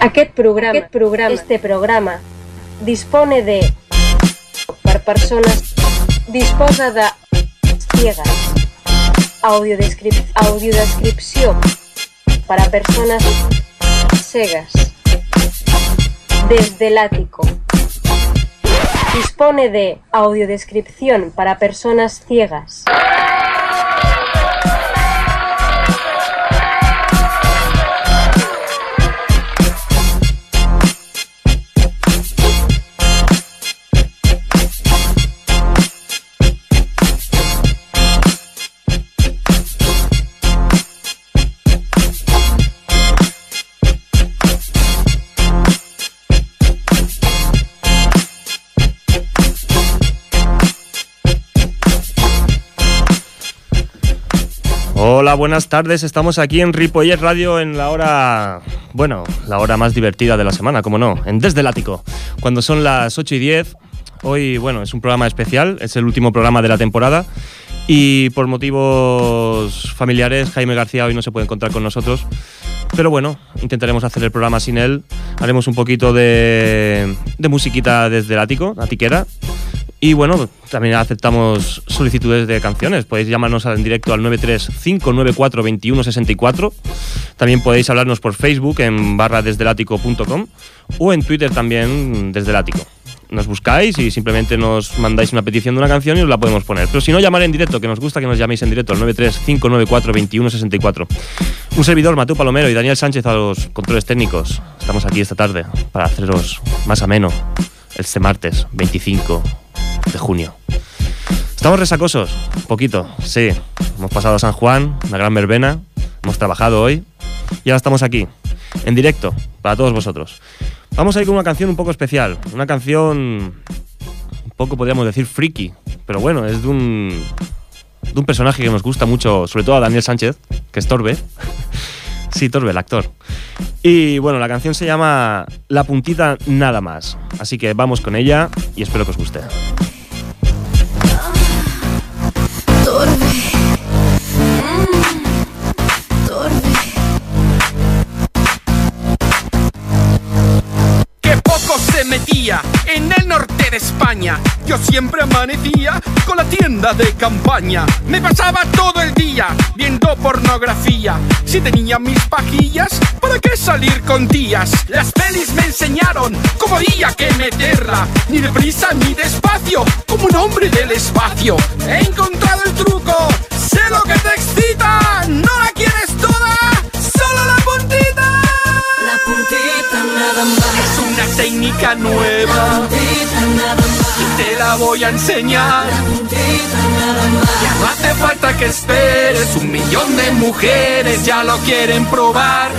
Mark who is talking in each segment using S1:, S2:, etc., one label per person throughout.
S1: Aquest programa, aquest programa, este programa, dispone de per persones, disposa de ciegas, audiodescrip audiodescripció para personas cegas, desde el ático. Dispone de audiodescripción para personas ciegas.
S2: Hola, buenas tardes. Estamos aquí en Ripollet Radio en la hora, bueno, la hora más divertida de la semana, como no, en Desde el Ático, cuando son las 8 y 10. Hoy, bueno, es un programa especial, es el último programa de la temporada y por motivos familiares Jaime García hoy no se puede encontrar con nosotros. Pero bueno, intentaremos hacer el programa sin él. Haremos un poquito de, de musiquita desde el ático, atiquera. Y bueno, también aceptamos solicitudes de canciones. Podéis llamarnos en directo al 935942164. También podéis hablarnos por Facebook en barra desdelático.com o en Twitter también desde el ático. Nos buscáis y simplemente nos mandáis una petición de una canción y os la podemos poner. Pero si no, llamar en directo, que nos gusta que nos llaméis en directo al 935942164. Un servidor, Mateo Palomero y Daniel Sánchez a los controles técnicos. Estamos aquí esta tarde para haceros más ameno este martes 25 de junio. Estamos resacosos, un poquito, sí. Hemos pasado San Juan, una gran verbena, hemos trabajado hoy y ahora estamos aquí, en directo, para todos vosotros. Vamos a ir con una canción un poco especial, una canción un poco podríamos decir friki, pero bueno, es de un, de un personaje que nos gusta mucho, sobre todo a Daniel Sánchez, que es Torbe. Sí, Torbe, el actor. Y bueno, la canción se llama La puntita nada más. Así que vamos con ella y espero que os guste.
S3: Se metía en el norte de España. Yo siempre amanecía con la tienda de campaña. Me pasaba todo el día viendo pornografía. Si tenía mis pajillas, ¿para qué salir con tías? Las pelis me enseñaron cómo había que meterla. Ni deprisa ni despacio, como un hombre del espacio. He encontrado el truco, sé lo que te excita. Es una técnica nueva y te la voy a enseñar. Ya no hace falta que esperes, un millón de mujeres ya lo quieren probar.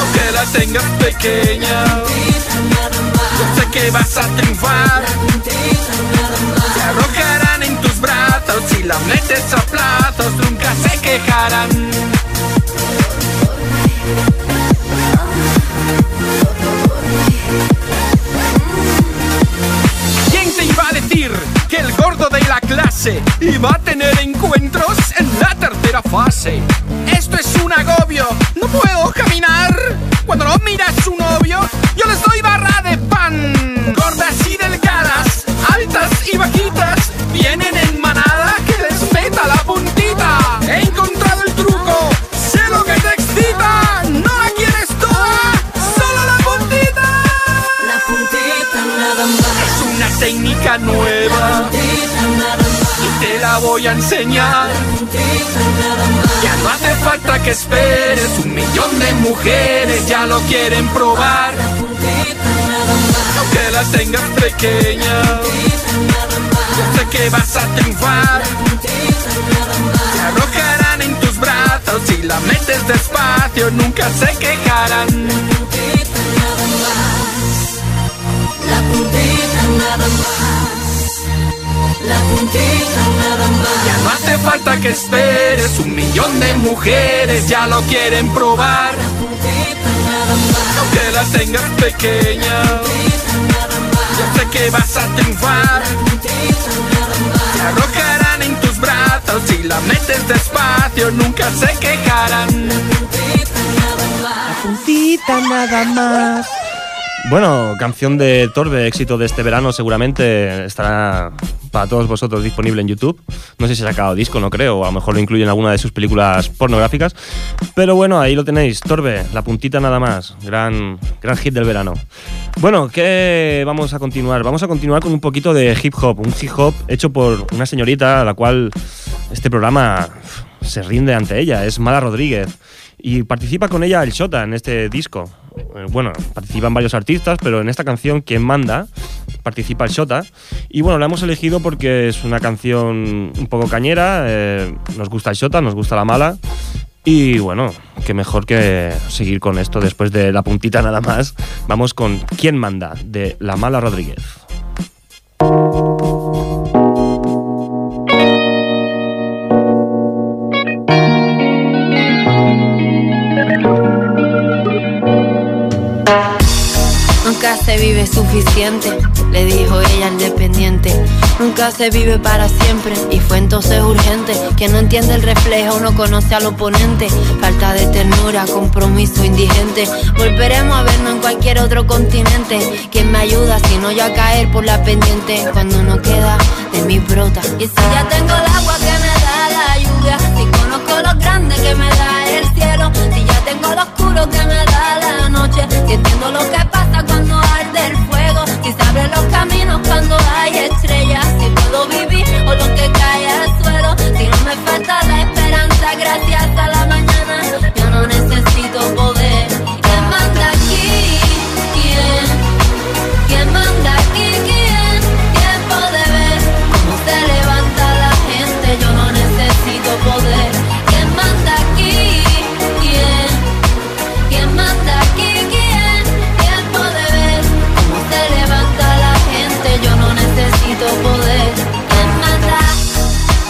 S3: Aunque la tengas pequeña,
S4: más.
S3: sé que vas a triunfar. Se arrojarán en tus brazos si la metes a plazos, nunca se quejarán. Clase iba a tener encuentros en la tercera fase? Esto es un agobio, no puedo caminar. Cuando no miras su novio, yo les doy barra de pan. Gordas y delgadas, altas y bajitas, vienen en manada que les meta la puntita. He encontrado el truco, sé lo que te excita. No la quieres toda, solo la puntita.
S4: La puntita nada más.
S3: Es una técnica nueva
S4: La
S3: la voy a enseñar. Ya no hace falta que esperes, un millón de mujeres ya lo quieren probar.
S4: La puntita nada más.
S3: Aunque la tengas pequeña,
S4: La puntita nada más.
S3: sé que vas a triunfar. Se arrojarán en tus brazos si la metes despacio, nunca se quejarán.
S4: La puntita nada más. La puntita nada más. La puntita nada más.
S3: Ya no hace falta que esperes, un millón de mujeres ya lo quieren probar.
S4: La puntita nada más.
S3: Aunque la tengas pequeña,
S4: La puntita nada más.
S3: yo sé que vas a triunfar.
S4: La puntita nada más.
S3: Se arrojarán en tus brazos si la metes despacio, nunca se quejarán.
S2: puntita nada más. Bueno, canción de Torbe, éxito de este verano, seguramente estará para todos vosotros disponible en YouTube. No sé si ha sacado disco, no creo, o a lo mejor lo incluye en alguna de sus películas pornográficas. Pero bueno, ahí lo tenéis, Torbe, la puntita nada más. Gran, gran hit del verano. Bueno, ¿qué vamos a continuar? Vamos a continuar con un poquito de hip hop, un hip hop hecho por una señorita a la cual este programa se rinde ante ella, es Mala Rodríguez. Y participa con ella el Shota en este disco. Eh, Bueno, participan varios artistas, pero en esta canción quien manda participa el Shota. Y bueno, la hemos elegido porque es una canción un poco cañera. eh, nos gusta el Shota, nos gusta la mala. Y bueno, qué mejor que seguir con esto después de la puntita nada más. Vamos con ¿Quién manda? de La Mala Rodríguez.
S5: Nunca se vive suficiente, le dijo ella al dependiente. Nunca se vive para siempre y fue entonces urgente. Que no entiende el reflejo, no conoce al oponente. Falta de ternura, compromiso indigente. Volveremos a vernos en cualquier otro continente. ¿Quién me ayuda si no yo a caer por la pendiente? Cuando no queda de mi brota. Y si ya tengo el agua que me da la lluvia, si conozco lo grande que me da el cielo, si ya tengo lo oscuro que me da la noche, si entiendo lo que los caminos cuando hay estrellas,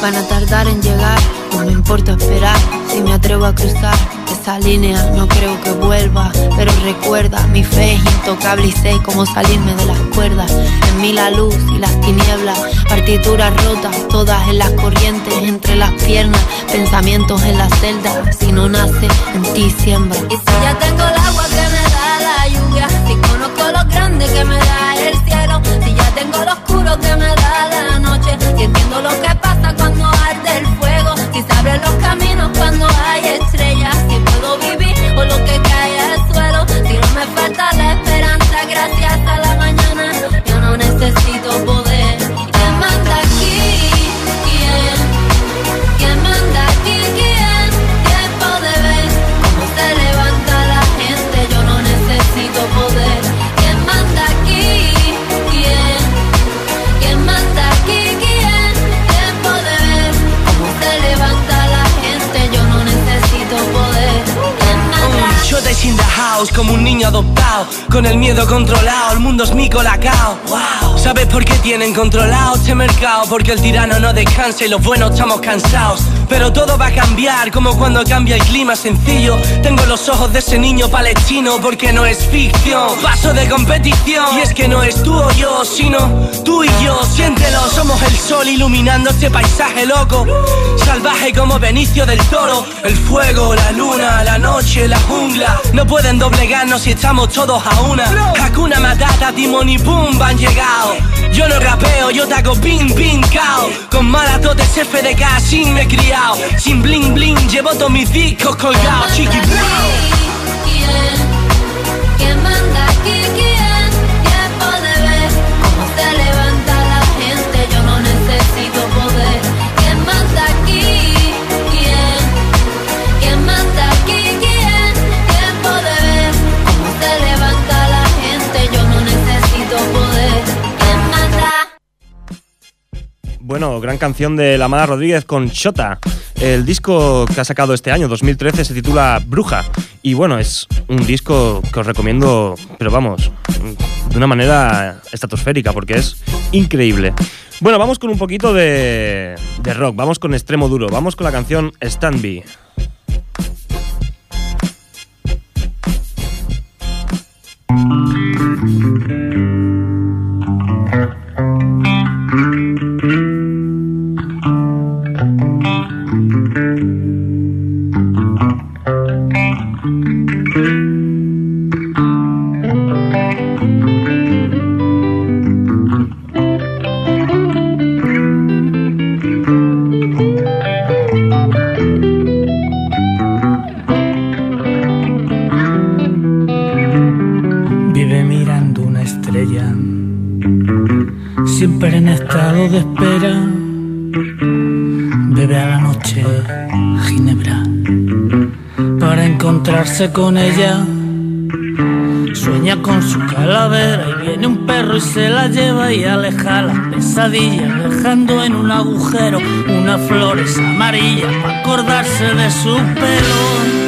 S5: Van a tardar en llegar, no me importa esperar. Si me atrevo a cruzar esa línea, no creo que vuelva. Pero recuerda, mi fe es intocable y sé cómo salirme de las cuerdas. En mí la luz y las tinieblas, partituras rotas, todas en las corrientes, entre las piernas, pensamientos en la celda. Si no nace, en ti siembra. Y si ya tengo el agua que me da la lluvia, si conozco lo grande que me da el cielo, si ya tengo lo oscuro que me da si entiendo lo que pasa cuando arde el fuego, si se abren los caminos cuando hay estrellas,
S6: tienen controlado este mercado? Porque el tirano no descansa y los buenos estamos cansados. Pero todo va a cambiar, como cuando cambia el clima sencillo. Tengo los ojos de ese niño palestino, porque no es ficción. Paso de competición, y es que no es tú o yo, sino tú y yo. Siéntelo, somos el sol iluminando este paisaje loco. Salvaje como Benicio del Toro. El fuego, la luna, la noche, la jungla. No pueden doblegarnos si estamos todos a una. Hakuna Matata, Timón y Pumba han llegado. Rapeo, yo te hago ping, ping, cao. Con maratotes FDK, sin me he criado. Sin bling, bling, llevo todos mis discos colgados. Chiqui, brown.
S2: Bueno, gran canción de La Mala Rodríguez con Shota. El disco que ha sacado este año, 2013, se titula Bruja. Y bueno, es un disco que os recomiendo, pero vamos, de una manera estratosférica, porque es increíble. Bueno, vamos con un poquito de, de rock, vamos con extremo duro, vamos con la canción Stand By.
S7: Con ella. Sueña con su calavera y viene un perro y se la lleva y aleja las pesadillas, dejando en un agujero unas flores amarillas para acordarse de su pelo.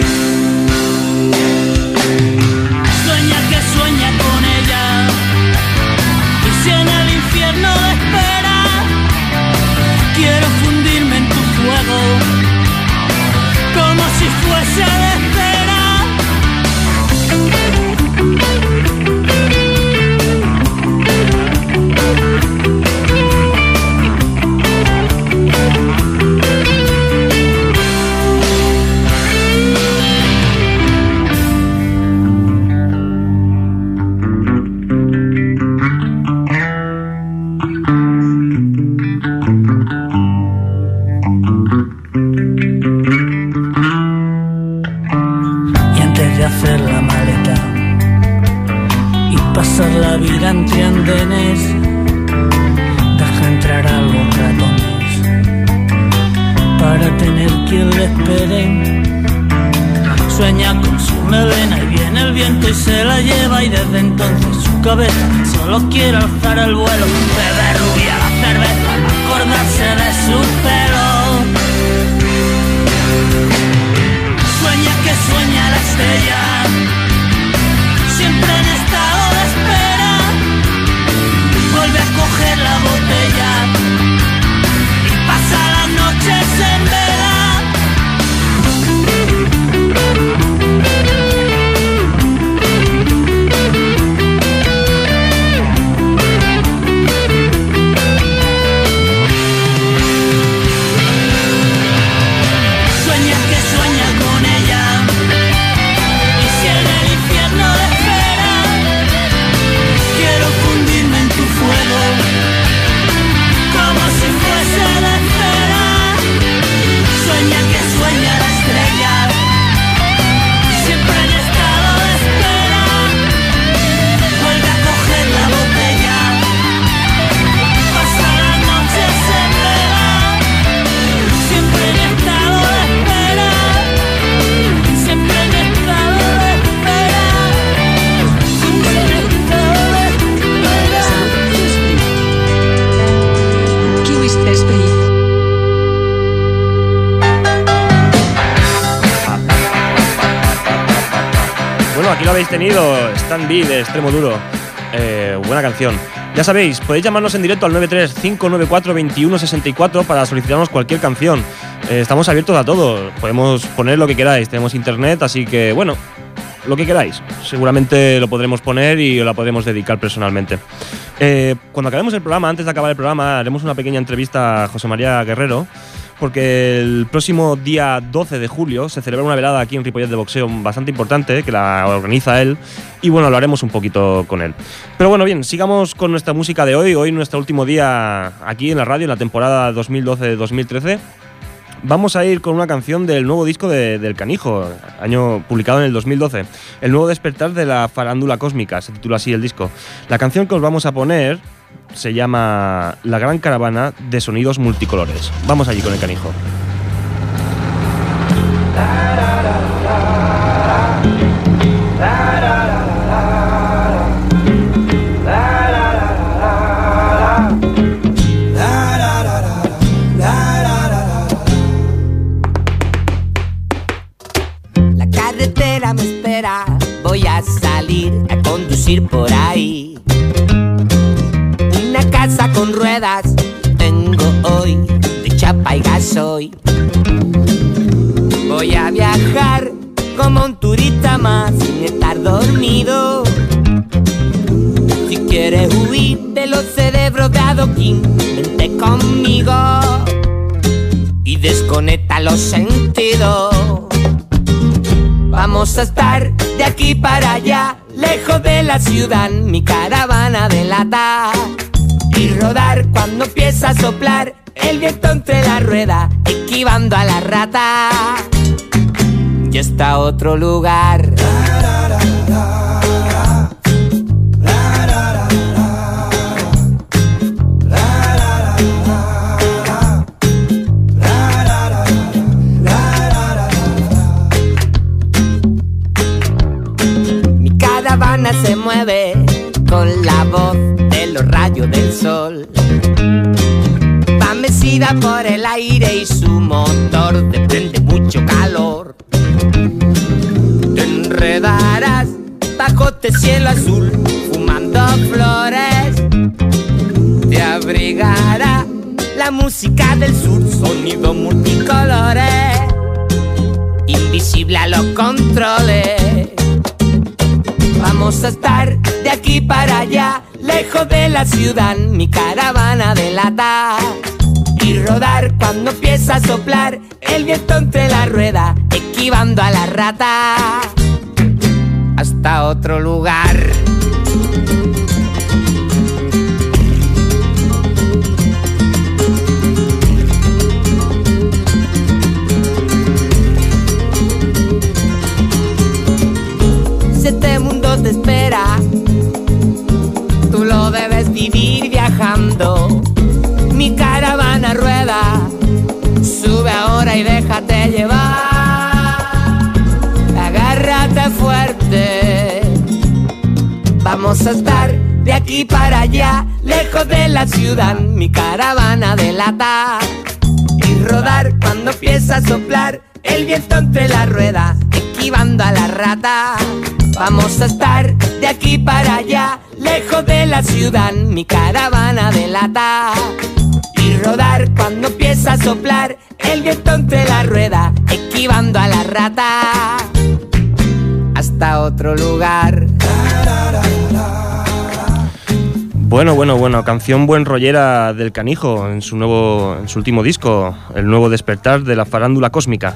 S2: Tenido, Stan B de Extremo Duro. Eh, buena canción. Ya sabéis, podéis llamarnos en directo al 93-594-2164 para solicitarnos cualquier canción. Eh, estamos abiertos a todo, podemos poner lo que queráis, tenemos internet, así que bueno, lo que queráis. Seguramente lo podremos poner y la podremos dedicar personalmente. Eh, cuando acabemos el programa, antes de acabar el programa, haremos una pequeña entrevista a José María Guerrero, porque el próximo día 12 de julio se celebra una velada aquí en Ripollet de boxeo bastante importante, que la organiza él, y bueno, lo haremos un poquito con él. Pero bueno, bien, sigamos con nuestra música de hoy, hoy nuestro último día aquí en la radio, en la temporada 2012-2013. Vamos a ir con una canción del nuevo disco de- del Canijo, año publicado en el 2012. El nuevo despertar de la farándula cósmica, se titula así el disco. La canción que os vamos a poner se llama La gran caravana de sonidos multicolores. Vamos allí con el Canijo.
S8: La carretera me espera, voy a salir a conducir por ahí. Tengo hoy, de chapa y. Voy a viajar como un turista más sin estar dormido. Si quieres huir de los cerebros de adoquín, vente conmigo y desconecta los sentidos. Vamos a estar de aquí para allá, lejos de la ciudad, mi caravana de lata y rodar cuando empieza a soplar el viento entre la rueda, esquivando a la rata. Y está otro lugar. Mi caravana se mueve con la voz de los rayos del sol. Va mecida por el aire y su motor desprende mucho calor. Te enredarás bajo este cielo azul, fumando flores. Te abrigará la música del sur, sonido multicolores, invisible a los controles. Vamos a estar de aquí para allá, lejos de la ciudad, mi caravana delata. Y rodar cuando empieza a soplar el viento entre la rueda, esquivando a la rata. Hasta otro lugar. Te espera, tú lo debes vivir viajando. Mi caravana rueda, sube ahora y déjate llevar. Agárrate fuerte, vamos a estar de aquí para allá, lejos de la ciudad. Mi caravana delata y rodar cuando empieza a soplar el viento entre la rueda, esquivando a la rata. Vamos a estar de aquí para allá, lejos de la ciudad, mi caravana delata. Y rodar cuando empieza a soplar el viento entre la rueda, esquivando a la rata. Hasta otro lugar.
S2: Bueno, bueno, bueno, canción buen rollera del Canijo en su nuevo, en su último disco, el nuevo despertar de la farándula cósmica.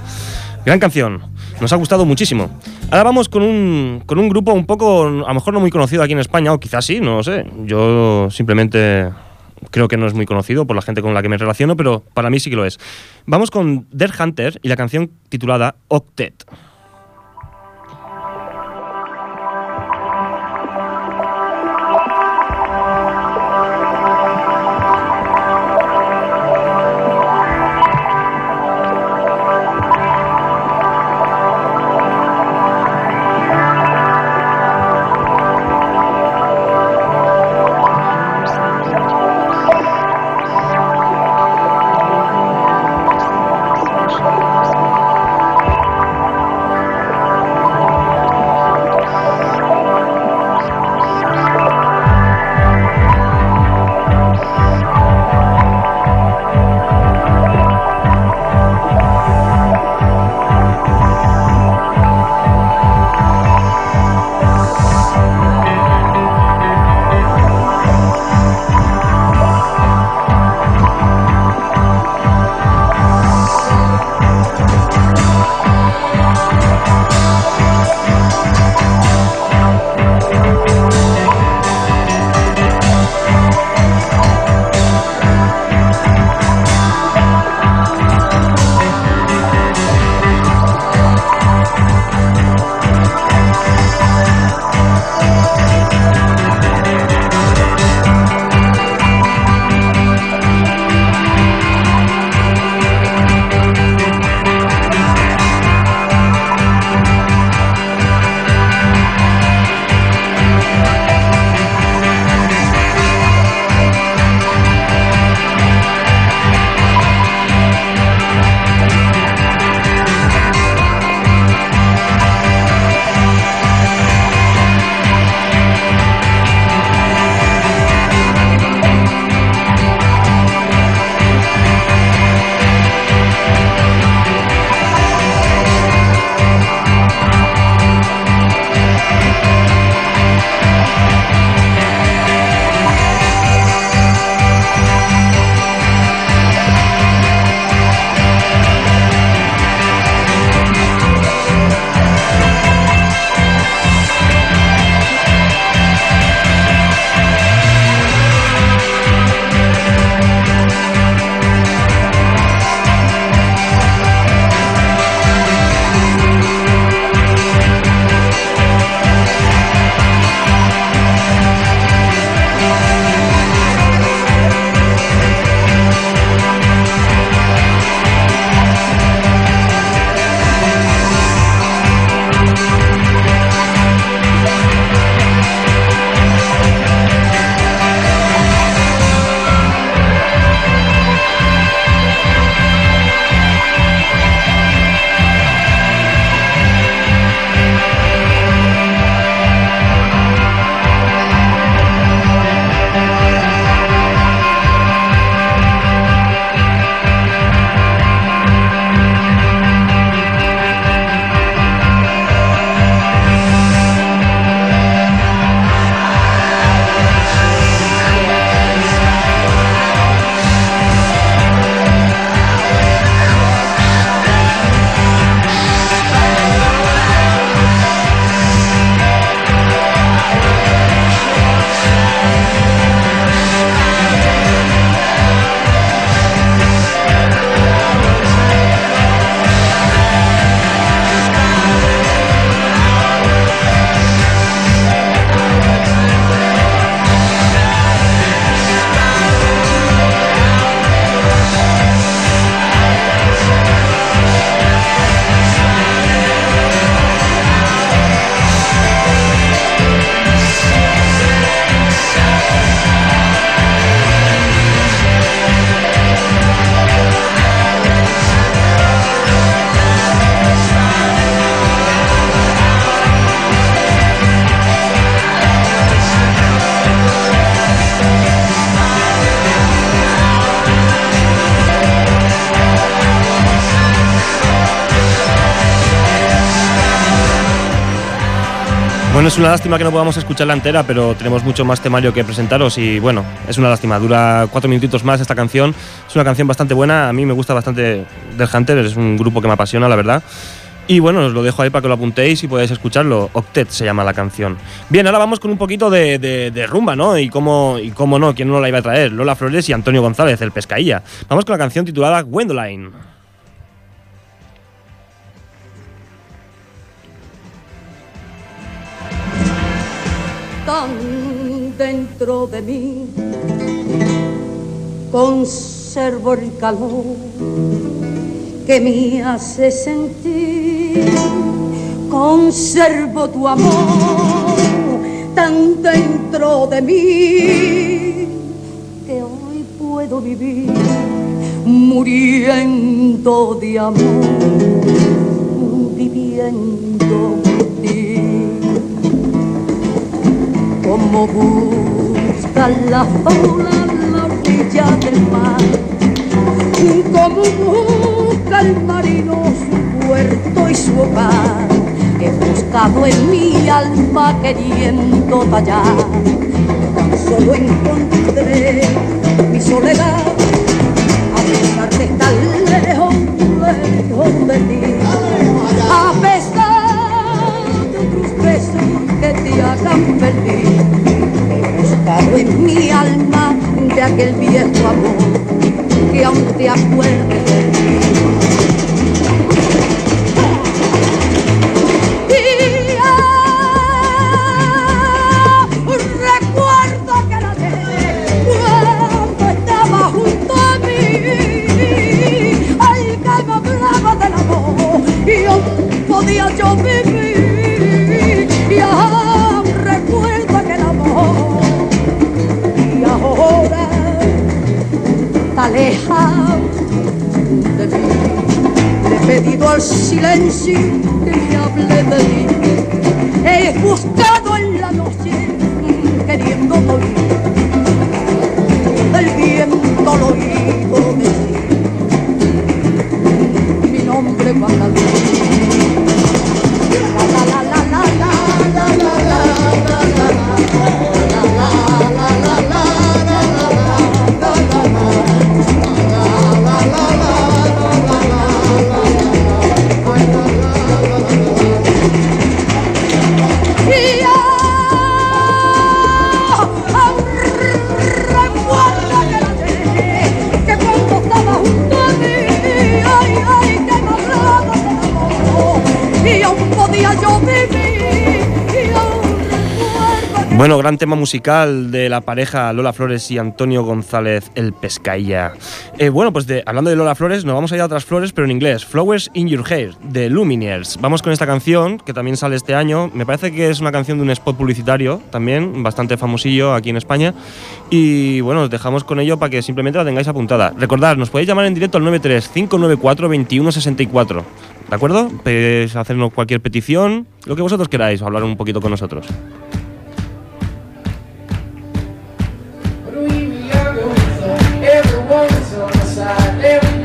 S2: Gran canción, nos ha gustado muchísimo. Ahora vamos con un, con un grupo un poco, a lo mejor no muy conocido aquí en España, o quizás sí, no lo sé. Yo simplemente creo que no es muy conocido por la gente con la que me relaciono, pero para mí sí que lo es. Vamos con Dead Hunter y la canción titulada Octet. Es una lástima que no podamos escucharla entera, pero tenemos mucho más temario que presentaros y bueno, es una lástima. Dura cuatro minutitos más esta canción. Es una canción bastante buena, a mí me gusta bastante del Hunter, es un grupo que me apasiona, la verdad. Y bueno, os lo dejo ahí para que lo apuntéis y podáis escucharlo. Octet se llama la canción. Bien, ahora vamos con un poquito de rumba, ¿no? Y cómo, y cómo no, quién no la iba a traer. Lola Flores y Antonio González, el Pescailla. Vamos con la canción titulada Gwendoline.
S9: Tan dentro de mí. Conservo el calor que me hace sentir. Conservo tu amor tan dentro de mí que hoy puedo vivir muriendo de amor, viviendo ti como busca la ola la orilla del mar, como busca el marino su puerto y su hogar. He buscado en mi alma queriendo tallar, tan solo encontré mi soledad, a pesar de estar lejos, lejos de ti, te hagan feliz. He buscado en mi alma de aquel viejo amor que aún te acuerdes de mí. Al silencio que me hable de mí. He buscado
S2: Bueno, gran tema musical de la pareja Lola Flores y Antonio González, el Pescailla. Eh, bueno, pues hablando de Lola Flores, nos vamos a ir a otras flores, pero en inglés. Flowers in Your Hair, de Lumineers. Vamos con esta canción, que también sale este año. Me parece que es una canción de un spot publicitario, también, bastante famosillo aquí en España. Y bueno, os dejamos con ello para que simplemente la tengáis apuntada. Recordad, nos podéis llamar en directo al 93-594-2164. ¿De acuerdo? Podéis hacernos cualquier petición, lo que vosotros queráis, hablar un poquito con nosotros.
S10: Every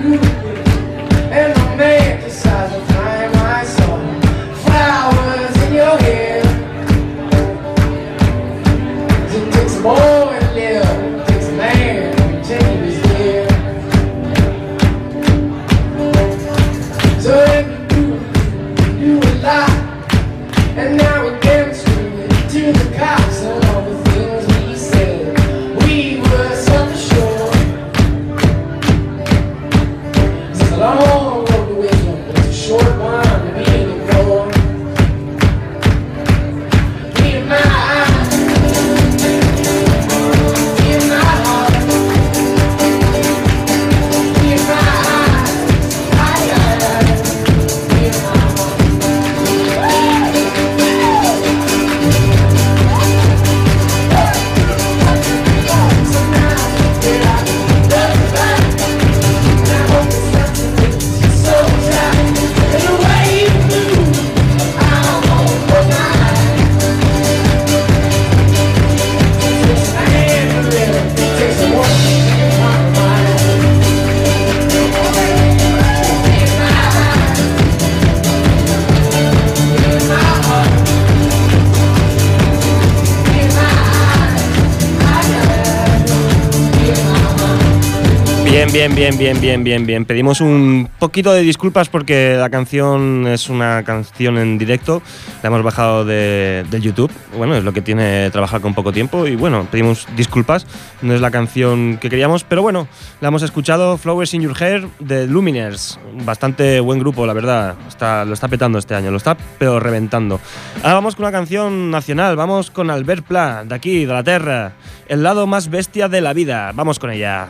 S2: Bien, bien, bien, bien, bien, bien. Pedimos un poquito de disculpas porque la canción es una canción en directo. La hemos bajado de, YouTube. Bueno, es lo que tiene trabajar con poco tiempo. Y bueno, pedimos disculpas. No es la canción que queríamos, pero bueno, la hemos escuchado. Flowers in Your Hair de Luminers. Bastante buen grupo, la verdad. Está, lo está petando este año, lo está pero reventando. Ahora vamos con una canción nacional. Vamos con Albert Pla, de aquí, de la Tierra. El lado más bestia de la vida. Vamos con ella.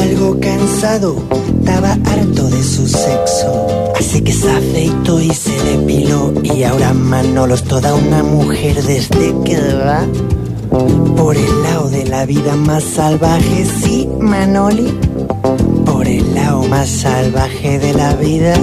S11: Algo cansado, estaba harto de su sexo. Así que se afeitó y se depiló. Y ahora Manolo es toda una mujer desde que va por el lado de la vida más salvaje. Sí, Manoli, por el lado más salvaje de la vida.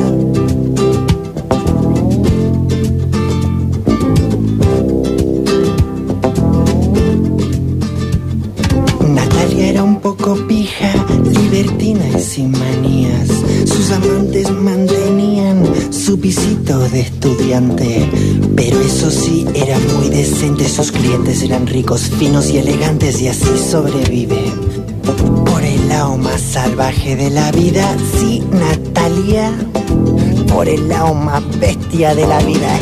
S11: Estudiante. Pero eso sí, era muy decente. Sus clientes eran ricos, finos y elegantes y así sobrevive. Por el lado más salvaje de la vida, sí, Natalia. Por el lado más bestia de la vida.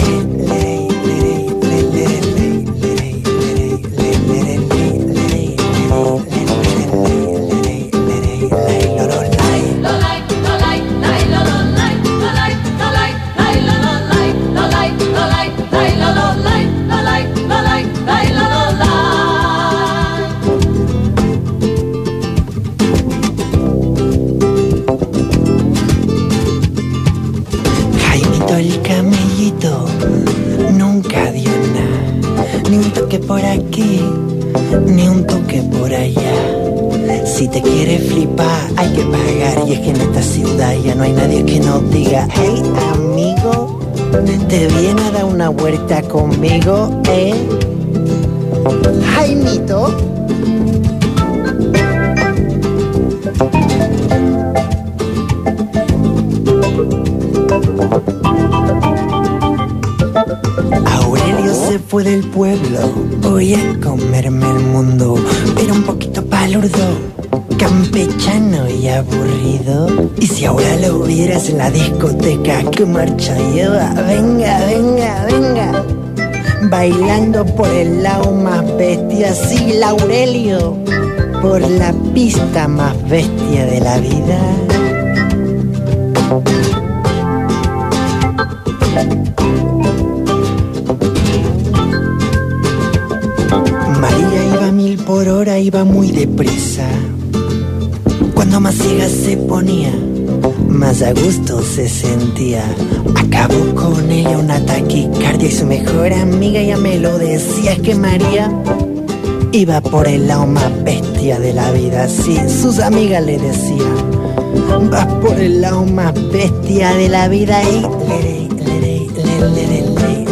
S11: Hay que pagar y es que en esta ciudad ya no hay nadie que nos diga, hey amigo, te viene a dar una vuelta conmigo, eh. Jaimito. Aurelio se fue del pueblo, voy a comerme el mundo, pero un poquito palurdo, campechano y aburrido. Y si ahora lo vieras en la discoteca, que marcha lleva, venga, venga, venga. Bailando por el lado más bestia, sí, la Aurelio, por la pista más bestia de la vida. María iba mil por hora, iba muy deprisa. Cuando más ciega se ponía, más a gusto se sentía. Acabó con ella una taquicardia y su mejor amiga ya me lo decía. Es que María iba por el lado más bestia de la vida. Sí, sus amigas le decían, vas por el lado más bestia de la vida y lerey, lerey, lerey, lerey,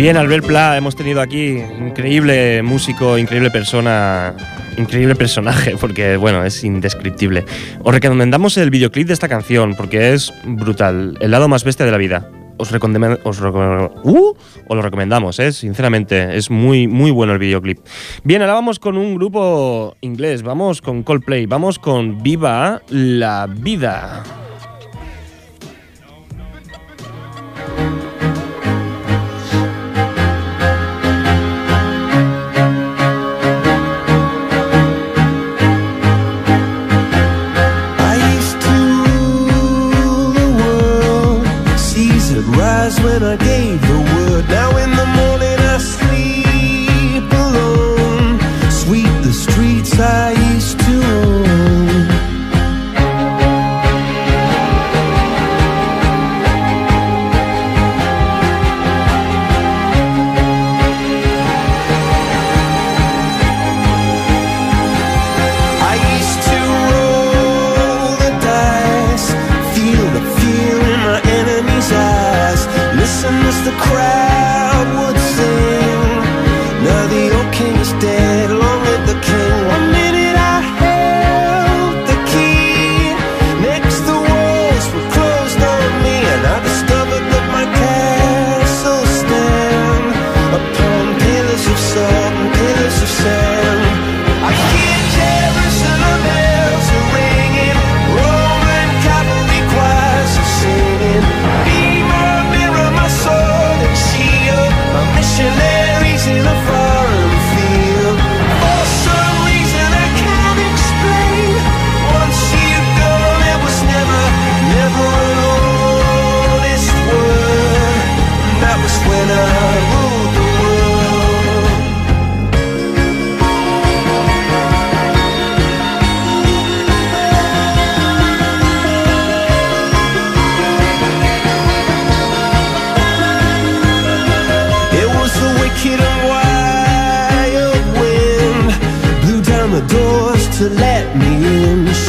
S2: Bien, Albert Pla, hemos tenido aquí increíble músico, increíble persona, increíble personaje, porque bueno, es indescriptible. Os recomendamos el videoclip de esta canción, porque es brutal, el lado más bestia de la vida. Os, uh, lo recomendamos, ¿eh? sinceramente, es muy, muy bueno el videoclip. Bien, ahora vamos con un grupo inglés, vamos con Coldplay, vamos con Viva la Vida.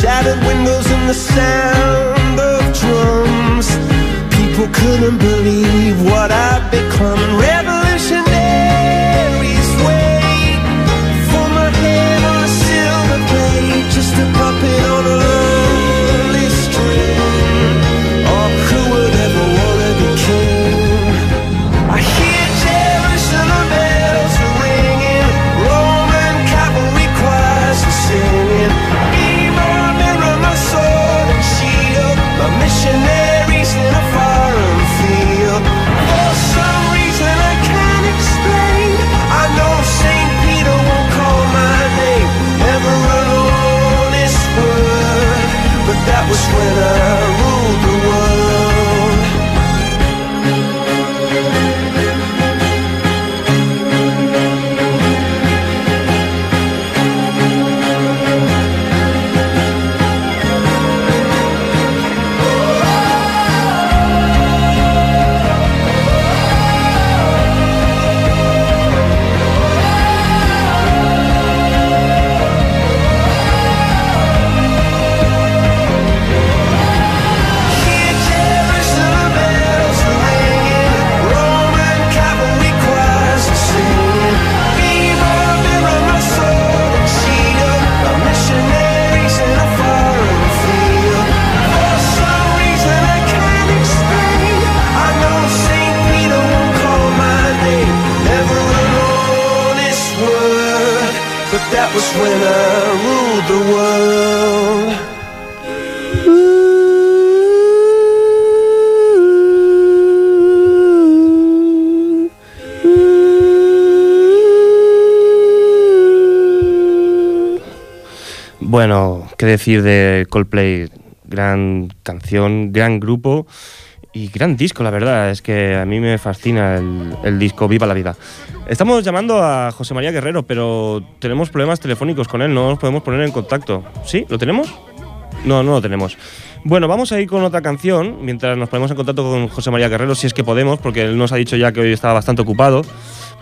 S12: Shattered windows and the sound of drums. People couldn't believe what I'd become.
S2: decir de Coldplay? Gran canción, gran grupo y gran disco, la verdad. Es que a mí me fascina el, el, disco Viva la Vida. Estamos llamando a José María Guerrero, pero tenemos problemas telefónicos con él, no nos podemos poner en contacto. ¿Sí? ¿Lo tenemos? No, no lo tenemos. Bueno, vamos a ir con otra canción mientras nos ponemos en contacto con José María Guerrero, si es que podemos, porque él nos ha dicho ya que hoy estaba bastante ocupado.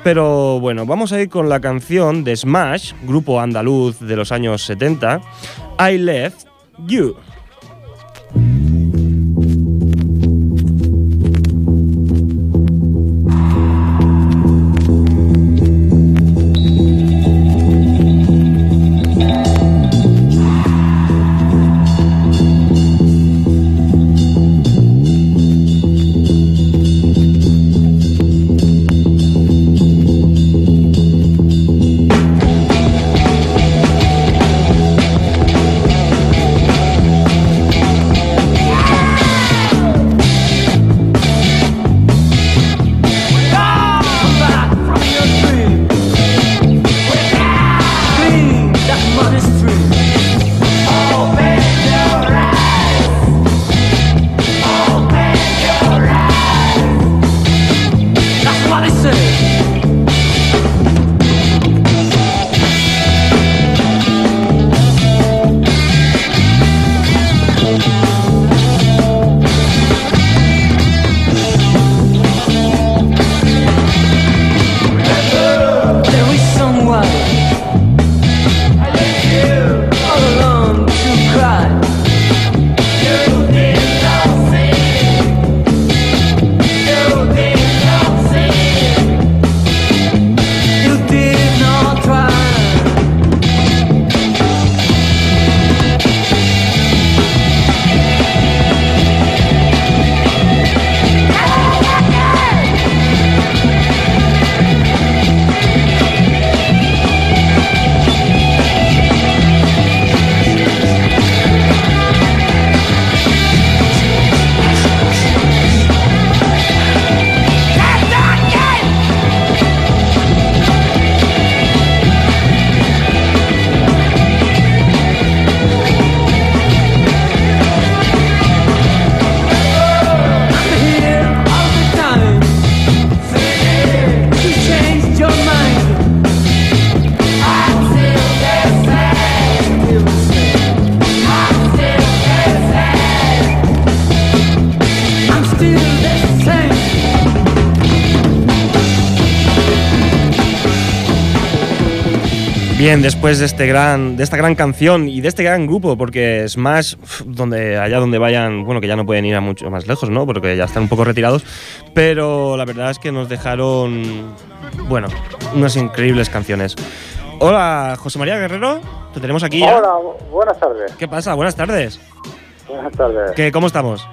S2: Pero bueno, vamos a ir con la canción de Smash, grupo andaluz de los años 70. I left you. Después de este gran, de esta gran canción y de este gran grupo, porque Smash, donde allá donde vayan, bueno, que ya no pueden ir a mucho más lejos, ¿no? Porque ya están un poco retirados, pero la verdad es que nos dejaron, bueno, unas increíbles canciones. Hola, José María Guerrero, te tenemos aquí ya.
S13: Hola, bu- buenas tardes.
S2: ¿Qué pasa? Buenas tardes.
S13: Buenas tardes.
S2: ¿Qué, ¿Cómo estamos?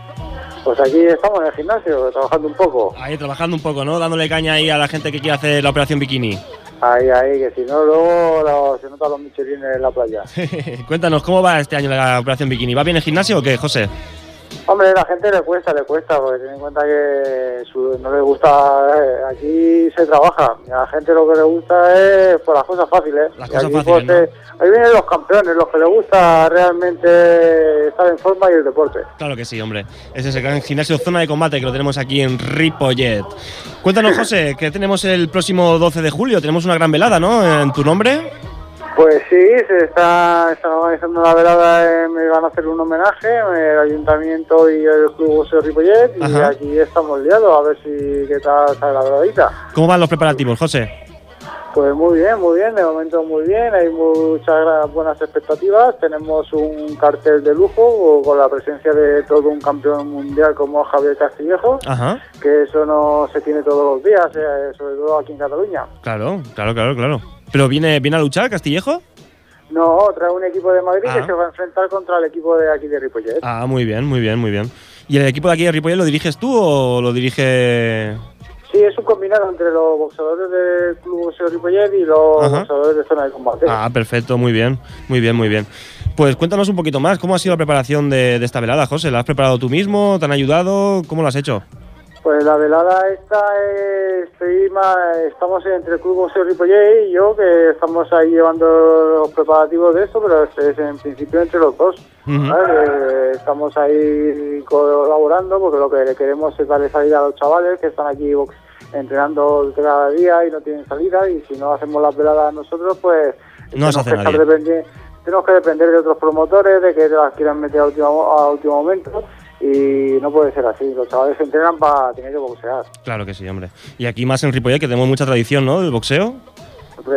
S13: Pues aquí estamos en el gimnasio, trabajando un poco.
S2: Ahí trabajando un poco, ¿no? Dándole caña ahí a la gente que quiere hacer la operación bikini.
S13: Ahí, ahí, que si no, luego se notan los michelines en la playa.
S2: Cuéntanos, ¿cómo va este año la operación bikini? ¿Va bien el gimnasio o qué, José?
S13: Hombre, a la gente le cuesta, le cuesta, porque ten en cuenta que su- no le gusta. eh, aquí se trabaja. A la gente lo que le gusta es por las cosas fáciles.
S2: Las cosas
S13: aquí,
S2: fáciles,
S13: pues, eh, ahí vienen los campeones, los que les gusta realmente estar en forma y el deporte.
S2: Claro que sí, hombre. Es ese gran gimnasio Zona de Combate que lo tenemos aquí en Ripollet. Cuéntanos, José, que tenemos el próximo 12 de julio. Tenemos una gran velada, ¿no? En tu nombre.
S13: Pues sí, se está, están organizando una velada, eh, me van a hacer un homenaje, el ayuntamiento y el club Boxeo Ripollet, y
S2: Ajá.
S13: aquí estamos liados, a ver si qué tal sale la veladita.
S2: ¿Cómo van los preparativos, José?
S13: Pues muy bien, muy bien, de momento muy bien, hay muchas buenas expectativas, tenemos un cartel de lujo con la presencia de todo un campeón mundial como Javier Castillejo,
S2: Ajá.
S13: que eso no se tiene todos los días, eh, sobre todo aquí en Cataluña.
S2: Claro, claro, claro, claro. ¿Pero viene, viene a luchar Castillejo?
S13: No, trae un equipo de Madrid
S2: Ah.
S13: que se va a enfrentar contra el equipo de aquí de Ripollet.
S2: Ah, muy bien, muy bien, muy bien. ¿Y el equipo de aquí de Ripollet lo diriges tú o lo dirige...?
S13: Sí, es un combinado entre los boxeadores del Club Boxeo Ripollet y los
S2: Ajá.
S13: boxeadores de zona de combate.
S2: Ah, perfecto, muy bien, muy bien, muy bien. Pues cuéntanos un poquito más, ¿cómo ha sido la preparación de, de esta velada, José? ¿La has preparado tú mismo? ¿Te han ayudado? ¿Cómo lo has hecho?
S13: Pues la velada esta es, estoy estamos entre el Club Boxeo Ripollet y yo, que estamos ahí llevando los preparativos de esto, pero es, en principio entre los dos. Eh, estamos ahí colaborando porque lo que le queremos es darle salida a los chavales que están aquí entrenando cada día y no tienen salida y si no hacemos las veladas nosotros, pues
S2: No hace
S13: que estar tenemos que depender de otros promotores, de que las quieran meter a último, a último momento y no puede ser así. Los chavales se entrenan para tener que boxear.
S2: Claro que sí, hombre. Y aquí más en Ripollet, que tenemos mucha tradición, ¿no? Del boxeo.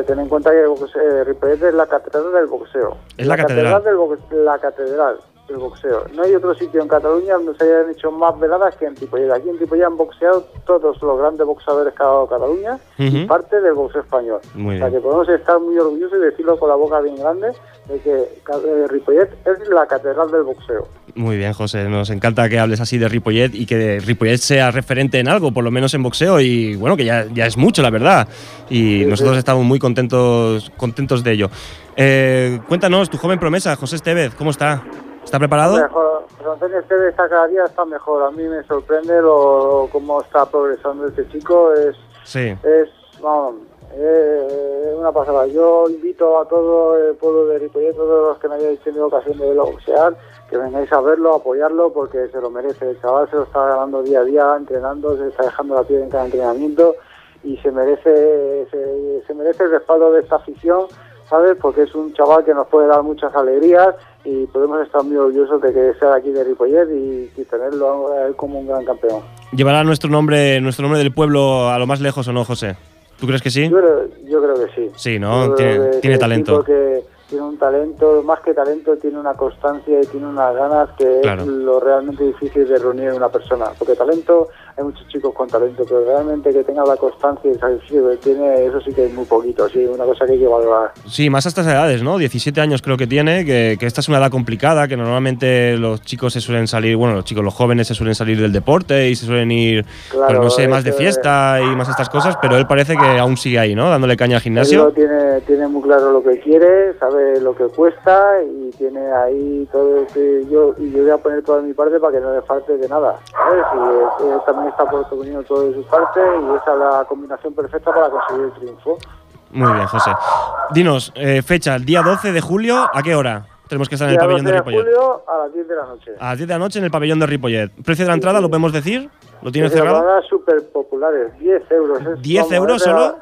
S13: Ten en cuenta que boxeo, eh, Ripollet es la catedral del boxeo.
S2: Es la catedral.
S13: del boxe- la catedral del boxeo. No hay otro sitio en Cataluña donde se hayan hecho más veladas que en Ripollet. Aquí en Ripollet han boxeado todos los grandes boxeadores que ha dado Cataluña y parte del boxeo español.
S2: Muy
S13: o sea
S2: bien.
S13: que podemos estar muy orgullosos y decirlo con la boca bien grande de que eh, Ripollet es la catedral del boxeo.
S2: Muy bien, José. Nos encanta que hables así de Ripollet y que Ripollet sea referente en algo, por lo menos en boxeo. Y bueno, que ya, ya es mucho, la verdad. Y
S13: Sí,
S2: nosotros
S13: sí.
S2: estamos muy contentos, contentos de ello. Eh, cuéntanos, tu joven promesa, José Estevez, ¿cómo está? ¿Está preparado?
S13: Mejor, Antonio Esteves está cada día está mejor. A mí me sorprende lo, cómo está progresando este chico. Es
S2: Sí.
S13: es vamos, eh, una pasada. Yo invito a todo el pueblo de Ripollet, todos los que no hayáis tenido ocasión de verlo boxear, que vengáis a verlo, apoyarlo, porque se lo merece. El chaval se lo está ganando día a día, entrenando, se está dejando la piel en cada entrenamiento y se merece, se, se merece el respaldo de esta afición, ¿sabes? Porque es un chaval que nos puede dar muchas alegrías y podemos estar muy orgullosos de que sea aquí de Ripollet y, y tenerlo a él como un gran campeón.
S2: ¿Llevará nuestro nombre, nuestro nombre del pueblo a lo más lejos o no, José? ¿Tú crees que sí?
S13: Yo creo, yo creo que sí.
S2: Sí, ¿no? Tiene,
S13: que-
S2: tiene
S13: que
S2: talento.
S13: que tiene un talento, más que talento, tiene una constancia y tiene unas ganas que
S2: Claro.
S13: es lo realmente difícil de reunir en una persona. Porque talento, hay muchos chicos con talento, pero realmente que tenga la constancia y el sacrificio que tiene, eso sí que es muy poquito, sí, una cosa que hay que valorar.
S2: Sí, más a estas edades, ¿no? 17 años creo que tiene, que, que esta es una edad complicada, que normalmente los chicos se suelen salir, bueno, los chicos, los jóvenes se suelen salir del deporte y se suelen ir, pues
S13: Claro,
S2: no sé, más de fiesta y más estas cosas, pero él parece que aún sigue ahí, ¿no? Dándole caña al
S13: Él
S2: gimnasio.
S13: lo tiene, tiene muy claro lo que quiere, sabe lo que cuesta y tiene ahí todo que yo y yo voy a poner toda mi parte para que no le falte de nada, ¿sabes? Y él también está poniendo todo de su parte y esa es la combinación perfecta para conseguir el triunfo.
S2: Muy bien, José. Dinos, eh, fecha, el día 12 de julio, ¿a qué hora? Tenemos que estar en el pabellón
S13: 12
S2: de Ripollet.
S13: julio a las 10 de la noche.
S2: A las 10 de la noche en el pabellón de Ripollet. ¿Precio de la entrada, lo podemos decir? ¿Lo tienes cerrado?
S13: entradas súper populares, 10 euros. es-
S2: ¿10
S13: vamos,
S2: euros solo?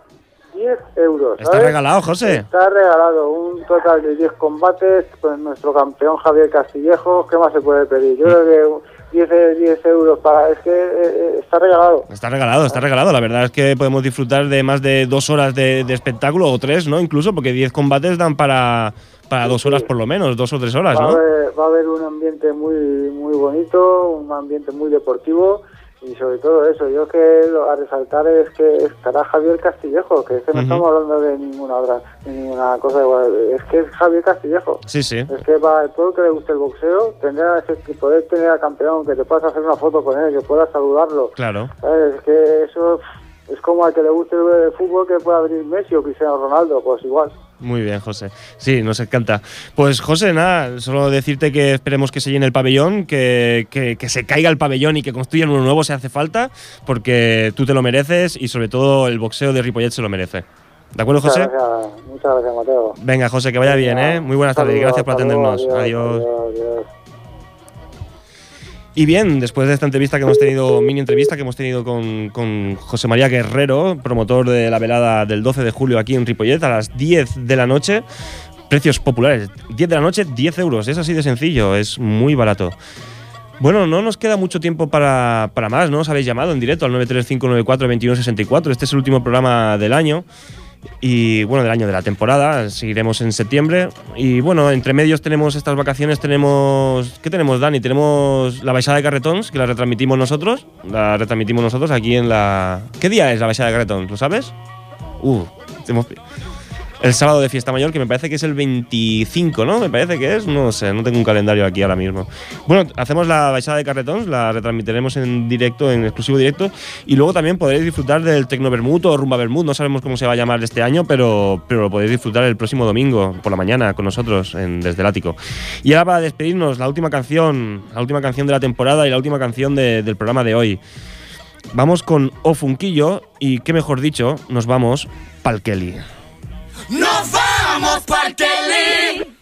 S13: 10 euros.
S2: Está
S13: ¿sabes?
S2: regalado, José.
S13: Está regalado un total de 10 combates con nuestro campeón Javier Castillejo. ¿Qué más se puede pedir? Yo creo que 10, eh, 10 euros para... Es que eh, eh, está regalado.
S2: Está regalado, está regalado. La verdad es que podemos disfrutar de más de dos horas de, de espectáculo o tres, ¿no? Incluso porque 10 combates dan para, para dos horas por lo menos, dos o tres horas,
S13: Va a,
S2: ¿no?
S13: haber, va a haber un ambiente muy muy bonito, un ambiente muy deportivo y sobre todo eso, yo que lo a resaltar es que estará Javier Castillejo, que es que no estamos hablando de ninguna otra, ninguna cosa igual, es que es Javier Castillejo.
S2: Sí, sí.
S13: Es que para el que le guste el boxeo, tener a ese- que poder tener al campeón, que te puedas hacer una foto con él, que puedas saludarlo.
S2: Claro.
S13: ¿sabes? Es que eso es como al que le guste el fútbol que pueda venir Messi o Cristiano Ronaldo, pues igual.
S2: Muy bien, José. Sí, nos encanta. Pues, José, nada, solo decirte que esperemos que se llene el pabellón, que, que- que se caiga el pabellón y que construyan uno nuevo si hace falta, porque tú te lo mereces y sobre todo el boxeo de Ripollet se lo merece. ¿De acuerdo,
S13: Muchas
S2: José?
S13: gracias, muchas gracias, Mateo.
S2: Venga, José, que vaya bien, ¿eh? Muy buenas tardes y gracias por atendernos. Adiós.
S13: adiós, adiós.
S2: Y bien, después de esta entrevista que hemos tenido, mini entrevista que hemos tenido con, José María Guerrero, promotor de la velada del 12 de julio aquí en Ripollet a las 10 de la noche, precios populares, 10 de la noche, 10 euros, es así de sencillo, es muy barato. Bueno, no nos queda mucho tiempo para, para más, ¿no? Os habéis llamado en directo al 935942164, este es el último programa del año y bueno, del año de la temporada, seguiremos en septiembre y bueno, entre medios tenemos estas vacaciones, tenemos ¿qué tenemos Dani? Tenemos la Baixada de Carretons, que la retransmitimos nosotros, la retransmitimos nosotros aquí en la ¿Qué día es la Baixada de Carretons? ¿Lo sabes? Uh, hemos- el sábado de fiesta mayor, que me parece que es el 25, ¿no? Me parece que es, no sé, no tengo un calendario aquí ahora mismo. Bueno, hacemos la baixada de carretons, la retransmitiremos en directo, en exclusivo directo, y luego también podréis disfrutar del Tecno Bermud o Rumba Bermud, no sabemos cómo se va a llamar este año, pero, pero lo podéis disfrutar el próximo domingo por la mañana con nosotros en, desde el ático. Y ahora para despedirnos, la última canción, la última canción de la temporada y la última canción de- del programa de hoy. Vamos con O Funquillo y, qué mejor dicho, nos vamos pa'l Kelly.
S4: Nos vamos pa'l Kelly.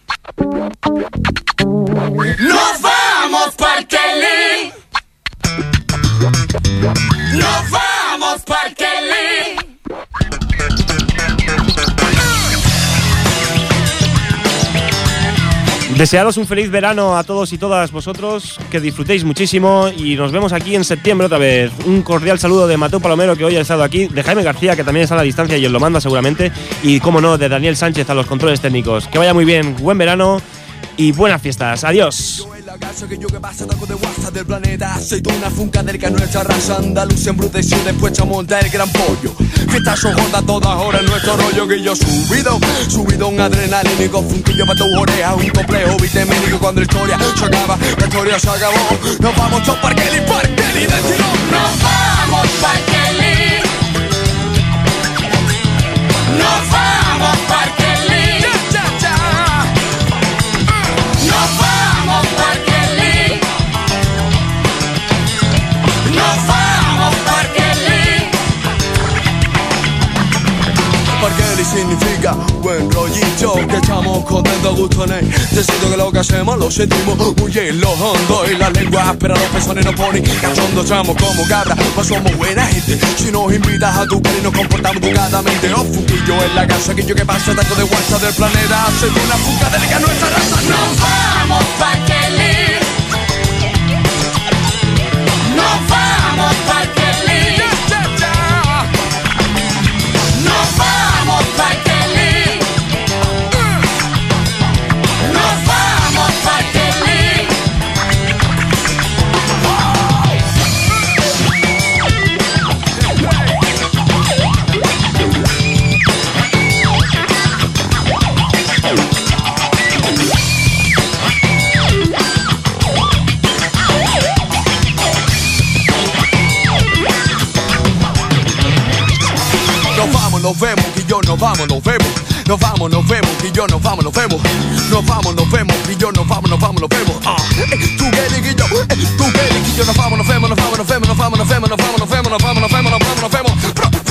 S4: Nos vamos pa'l Kelly. Nos vamos pa'l Kelly.
S2: Desearos un feliz verano a todos y todas vosotros, que disfrutéis muchísimo y nos vemos aquí en septiembre otra vez. Un cordial saludo de Mateo Palomero, que hoy ha estado aquí, de Jaime García, que también está a la distancia y os lo manda seguramente, y como no, de Daniel Sánchez a los controles técnicos. Que vaya muy bien, buen verano y buenas fiestas. Adiós.
S14: La casa que yo que pasa taco de WhatsApp del planeta. Aceituna funcadérica nuestra raza Andalucía embruteció después a montar el gran pollo. Fiestas son gordas todas ahora en nuestro rollo Que yo subido, subido un adrenalínico Funquillo para tu oreja, un complejo vitamínico Cuando la historia se acaba, la historia se acabó. Nos vamos todos para Kelly, para del
S4: Nos vamos Kelly. Nos vamos pa'l
S14: significa buen rollito Que estamos contentos, gusto en él. Decido que lo que hacemos lo sentimos muy en lo hondo. Y la lengua espera los pezones nos pone Cachondo. Estamos como cabra Pues somos buena gente. Si nos invitas a tu cara y nos comportamos educadamente. Oh, fuquillo en la casa Que yo que pasa tanto de vuelta del planeta. Soy una fucadérica nuestra raza.
S4: Nos vamos pa'l Kelly. Nos vamos, nos
S14: vemos. Nos vamos, nos vemos, y yo nos vamos, nos vemos. Nos vamos, nos vemos, y yo nos vamos, nos vamos, nos vemos. Ah, eh, tú quieres que yo, eh, tú quieres que yo nos vamos, nos vemos, nos vamos, nos vemos, nos vamos, nos vemos, nos vamos, nos vemos, nos vamos, nos vemos, nos vemos, nos vemos.